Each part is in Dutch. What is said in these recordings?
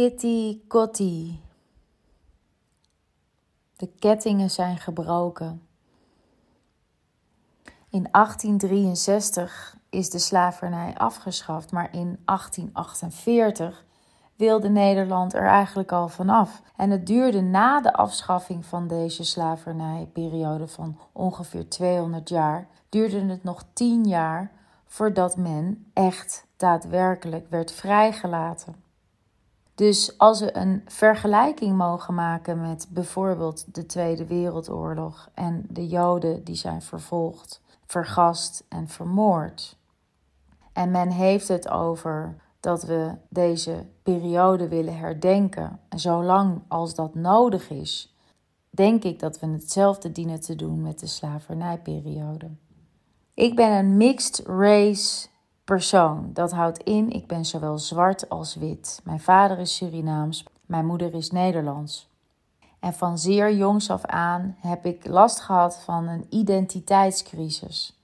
Kitty Kotti. De kettingen zijn gebroken. In 1863 is de slavernij afgeschaft, maar in 1848 wilde Nederland er eigenlijk al vanaf. En het duurde na de afschaffing van deze slavernijperiode van ongeveer 200 jaar, duurde het nog 10 jaar voordat men echt daadwerkelijk werd vrijgelaten. Dus als we een vergelijking mogen maken met bijvoorbeeld de Tweede Wereldoorlog en de Joden die zijn vervolgd, vergast en vermoord. En men heeft het over dat we deze periode willen herdenken. En zolang als dat nodig is, denk ik dat we hetzelfde dienen te doen met de slavernijperiode. Ik ben een mixed race persoon. Dat houdt in, ik ben zowel zwart als wit. Mijn vader is Surinaams, mijn moeder is Nederlands. En van zeer jongs af aan heb ik last gehad van een identiteitscrisis.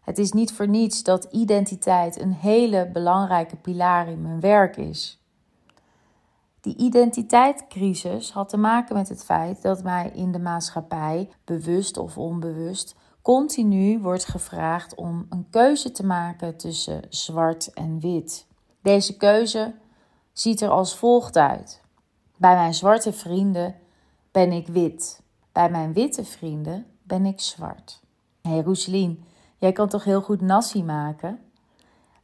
Het is niet voor niets dat identiteit een hele belangrijke pilaar in mijn werk is. Die identiteitscrisis had te maken met het feit dat mij in de maatschappij, bewust of onbewust, continu wordt gevraagd om een keuze te maken tussen zwart en wit. Deze keuze ziet er als volgt uit. Bij mijn zwarte vrienden ben ik wit. Bij mijn witte vrienden ben ik zwart. Hé hey Roeselien, jij kan toch heel goed nasi maken?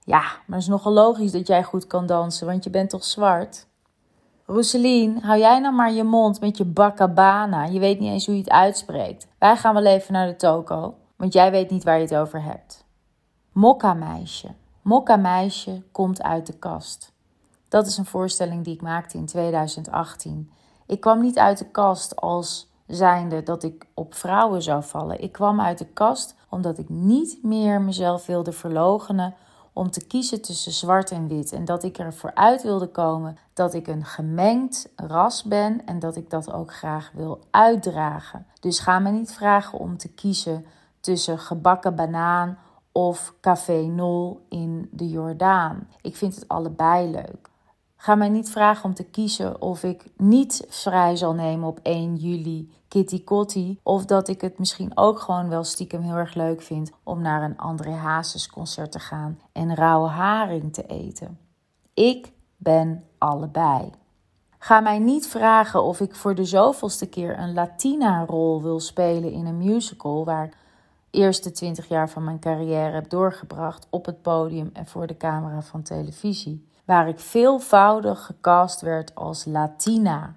Ja, maar het is nogal logisch dat jij goed kan dansen, want je bent toch zwart? Roeselien, hou jij nou maar je mond met je bakabana. Je weet niet eens hoe je het uitspreekt. Wij gaan wel even naar de toko, want jij weet niet waar je het over hebt. Mokka meisje. Mokka meisje komt uit de kast. Dat is een voorstelling die ik maakte in 2018. Ik kwam niet uit de kast als zijnde dat ik op vrouwen zou vallen. Ik kwam uit de kast omdat ik niet meer mezelf wilde verlogenen om te kiezen tussen zwart en wit. En dat ik ervoor uit wilde komen dat ik een gemengd ras ben en dat ik dat ook graag wil uitdragen. Dus ga me niet vragen om te kiezen tussen gebakken banaan of café nol in de Jordaan. Ik vind het allebei leuk. Ga mij niet vragen om te kiezen of ik niet vrij zal nemen op 1 juli Kitty Kotti. Of dat ik het misschien ook gewoon wel stiekem heel erg leuk vind om naar een André Hazes concert te gaan en rauwe haring te eten. Ik ben allebei. Ga mij niet vragen of ik voor de zoveelste keer een Latina-rol wil spelen in een musical waar eerste twintig jaar van mijn carrière heb doorgebracht op het podium en voor de camera van televisie waar ik veelvoudig gecast werd als Latina.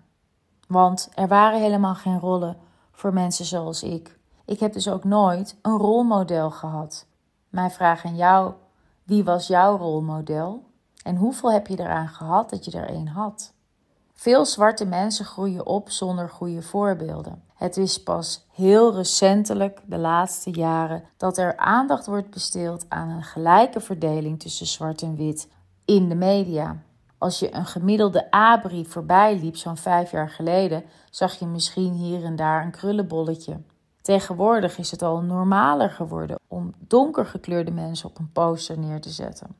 Want er waren helemaal geen rollen voor mensen zoals ik. Ik heb dus ook nooit een rolmodel gehad. Mijn vraag aan jou: wie was jouw rolmodel? En hoeveel heb je eraan gehad dat je er een had? Veel zwarte mensen groeien op zonder goede voorbeelden. Het is pas heel recentelijk, de laatste jaren, dat er aandacht wordt besteed aan een gelijke verdeling tussen zwart en wit in de media. Als je een gemiddelde abri voorbij liep, zo'n vijf jaar geleden, zag je misschien hier en daar een krullenbolletje. Tegenwoordig is het al normaler geworden om donkergekleurde mensen op een poster neer te zetten.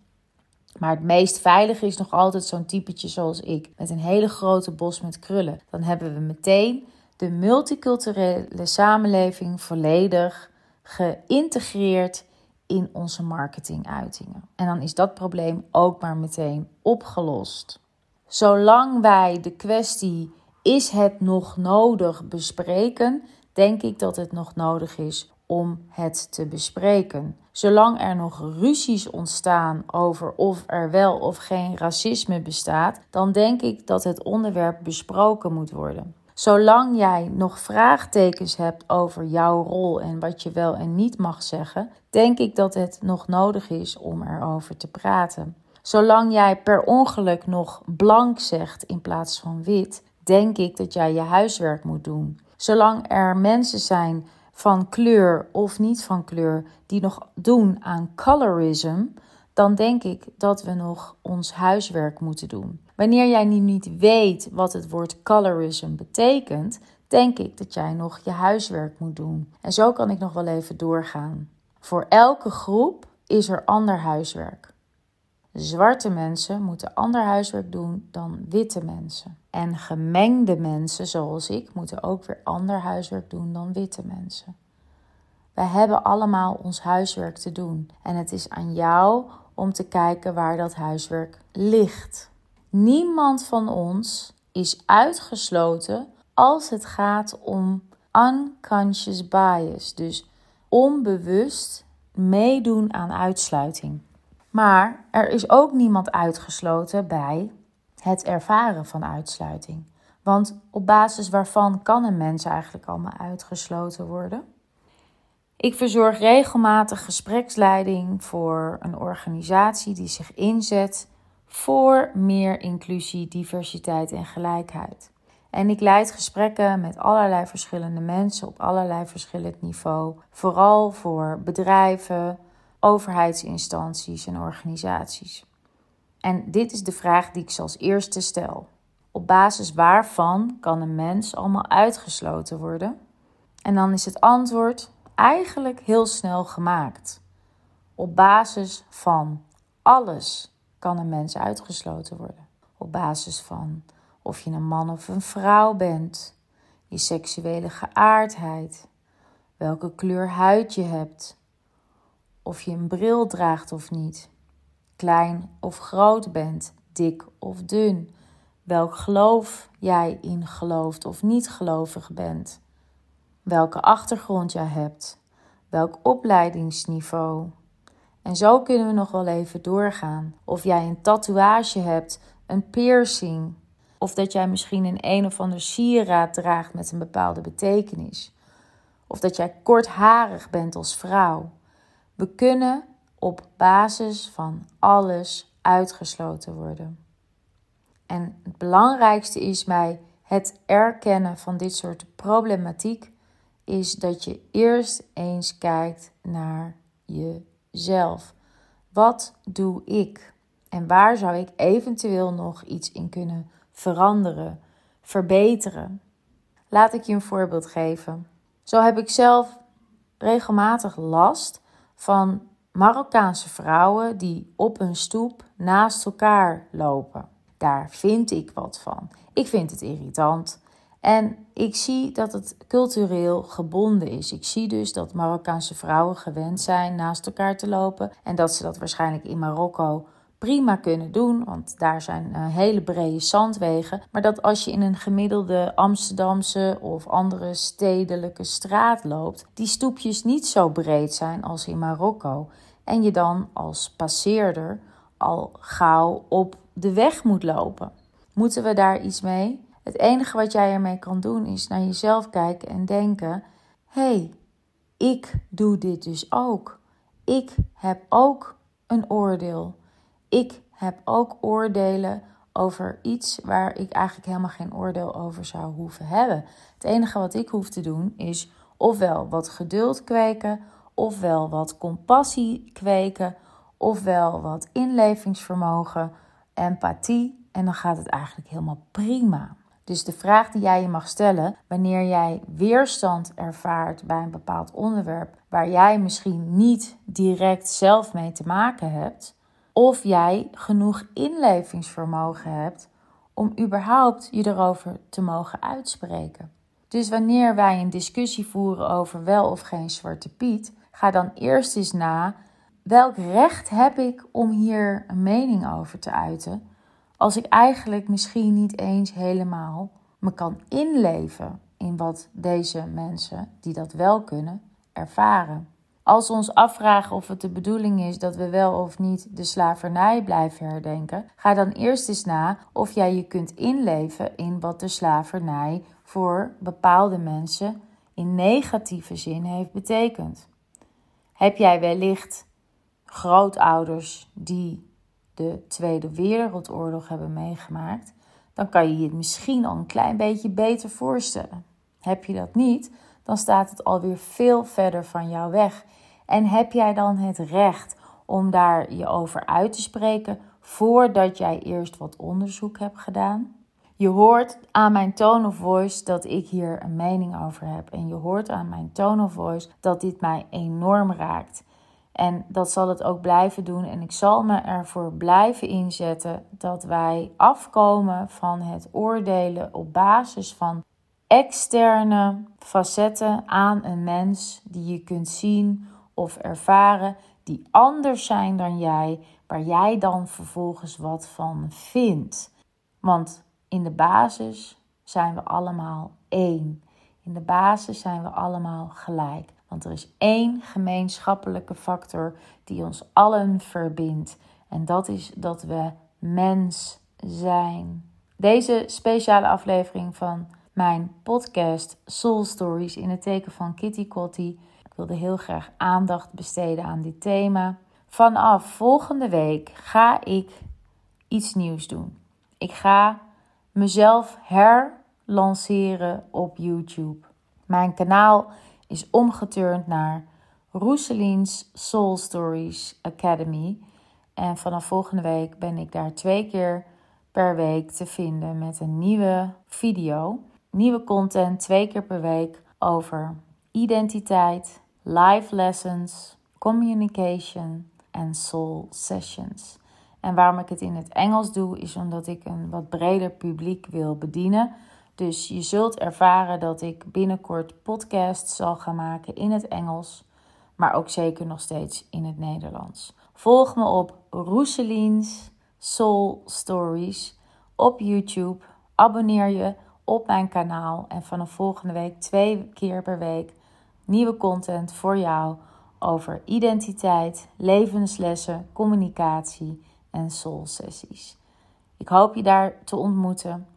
Maar het meest veilige is nog altijd zo'n typetje zoals ik, met een hele grote bos met krullen. Dan hebben we meteen de multiculturele samenleving volledig geïntegreerd in onze marketinguitingen. En dan is dat probleem ook maar meteen opgelost. Zolang wij de kwestie is het nog nodig bespreken, denk ik dat het nog nodig is om het te bespreken. Zolang er nog ruzies ontstaan over of er wel of geen racisme bestaat, dan denk ik dat het onderwerp besproken moet worden. Zolang jij nog vraagtekens hebt over jouw rol en wat je wel en niet mag zeggen, denk ik dat het nog nodig is om erover te praten. Zolang jij per ongeluk nog blank zegt in plaats van wit, denk ik dat jij je huiswerk moet doen. Zolang er mensen zijn van kleur of niet van kleur die nog doen aan colorism, dan denk ik dat we nog ons huiswerk moeten doen. Wanneer jij nu niet weet wat het woord colorism betekent, denk ik dat jij nog je huiswerk moet doen. En zo kan ik nog wel even doorgaan. Voor elke groep is er ander huiswerk. Zwarte mensen moeten ander huiswerk doen dan witte mensen. En gemengde mensen, zoals ik, moeten ook weer ander huiswerk doen dan witte mensen. Wij hebben allemaal ons huiswerk te doen. En het is aan jou om te kijken waar dat huiswerk ligt. Niemand van ons is uitgesloten als het gaat om unconscious bias, dus onbewust meedoen aan uitsluiting. Maar er is ook niemand uitgesloten bij het ervaren van uitsluiting. Want op basis waarvan kan een mens eigenlijk allemaal uitgesloten worden? Ik verzorg regelmatig gespreksleiding voor een organisatie die zich inzet voor meer inclusie, diversiteit en gelijkheid. En ik leid gesprekken met allerlei verschillende mensen op allerlei verschillend niveau, vooral voor bedrijven, overheidsinstanties en organisaties. En dit is de vraag die ik als eerste stel. Op basis waarvan kan een mens allemaal uitgesloten worden? En dan is het antwoord eigenlijk heel snel gemaakt. Op basis van alles kan een mens uitgesloten worden. Op basis van of je een man of een vrouw bent, je seksuele geaardheid, welke kleur huid je hebt, of je een bril draagt of niet, klein of groot bent, dik of dun, welk geloof jij in gelooft of niet gelovig bent, welke achtergrond jij hebt, welk opleidingsniveau. En zo kunnen we nog wel even doorgaan. Of jij een tatoeage hebt, een piercing, of dat jij misschien een een of ander sieraad draagt met een bepaalde betekenis. Of dat jij kortharig bent als vrouw. We kunnen op basis van alles uitgesloten worden. En het belangrijkste is mij het erkennen van dit soort problematiek is dat je eerst eens kijkt naar jezelf. Wat doe ik? En waar zou ik eventueel nog iets in kunnen veranderen, verbeteren? Laat ik je een voorbeeld geven. Zo heb ik zelf regelmatig last van Marokkaanse vrouwen die op een stoep naast elkaar lopen. Daar vind ik wat van. Ik vind het irritant. En ik zie dat het cultureel gebonden is. Ik zie dus dat Marokkaanse vrouwen gewend zijn naast elkaar te lopen. En dat ze dat waarschijnlijk in Marokko prima kunnen doen, want daar zijn uh, hele brede zandwegen. Maar dat als je in een gemiddelde Amsterdamse of andere stedelijke straat loopt, die stoepjes niet zo breed zijn als in Marokko. En je dan als passeerder al gauw op de weg moet lopen. Moeten we daar iets mee? Het enige wat jij ermee kan doen is naar jezelf kijken en denken: hé, hey, ik doe dit dus ook. Ik heb ook een oordeel. Ik heb ook oordelen over iets waar ik eigenlijk helemaal geen oordeel over zou hoeven hebben. Het enige wat ik hoef te doen is ofwel wat geduld kweken, ofwel wat compassie kweken, ofwel wat inlevingsvermogen, empathie en dan gaat het eigenlijk helemaal prima. Dus de vraag die jij je mag stellen wanneer jij weerstand ervaart bij een bepaald onderwerp waar jij misschien niet direct zelf mee te maken hebt, of jij genoeg inlevingsvermogen hebt om überhaupt je erover te mogen uitspreken. Dus wanneer wij een discussie voeren over wel of geen zwarte piet, ga dan eerst eens na welk recht heb ik om hier een mening over te uiten als ik eigenlijk misschien niet eens helemaal me kan inleven in wat deze mensen, die dat wel kunnen, ervaren. Als we ons afvragen of het de bedoeling is dat we wel of niet de slavernij blijven herdenken, ga dan eerst eens na of jij je kunt inleven in wat de slavernij voor bepaalde mensen in negatieve zin heeft betekend. Heb jij wellicht grootouders die de Tweede Wereldoorlog hebben meegemaakt, dan kan je je het misschien al een klein beetje beter voorstellen. Heb je dat niet, dan staat het alweer veel verder van jou weg. En heb jij dan het recht om daar je over uit te spreken voordat jij eerst wat onderzoek hebt gedaan? Je hoort aan mijn tone of voice dat ik hier een mening over heb. En je hoort aan mijn tone of voice dat dit mij enorm raakt. En dat zal het ook blijven doen. En ik zal me ervoor blijven inzetten dat wij afkomen van het oordelen op basis van externe facetten aan een mens die je kunt zien of ervaren, die anders zijn dan jij, waar jij dan vervolgens wat van vindt. Want in de basis zijn we allemaal één. In de basis zijn we allemaal gelijk. Want er is één gemeenschappelijke factor die ons allen verbindt. En dat is dat we mens zijn. Deze speciale aflevering van mijn podcast Soul Stories in het teken van Kitty Kotti. Ik wilde heel graag aandacht besteden aan dit thema. Vanaf volgende week ga ik iets nieuws doen. Ik ga mezelf herlanceren op YouTube. Mijn kanaal is omgeturnd naar Roeselines Soul Stories Academy. En vanaf volgende week ben ik daar twee keer per week te vinden met een nieuwe video. Nieuwe content twee keer per week over identiteit, life lessons, communication en soul sessions. En waarom ik het in het Engels doe, is omdat ik een wat breder publiek wil bedienen. Dus je zult ervaren dat ik binnenkort podcasts zal gaan maken in het Engels, maar ook zeker nog steeds in het Nederlands. Volg me op Roeseliens Soul Stories op YouTube. Abonneer je op mijn kanaal en vanaf volgende week twee keer per week nieuwe content voor jou over identiteit, levenslessen, communicatie en soul sessies. Ik hoop je daar te ontmoeten.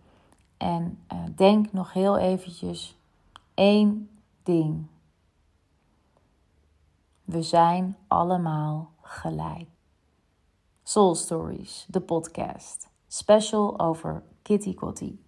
En uh, denk nog heel eventjes één ding. We zijn allemaal gelijk. Soul Stories, de podcast. Special over Kitty Kotti.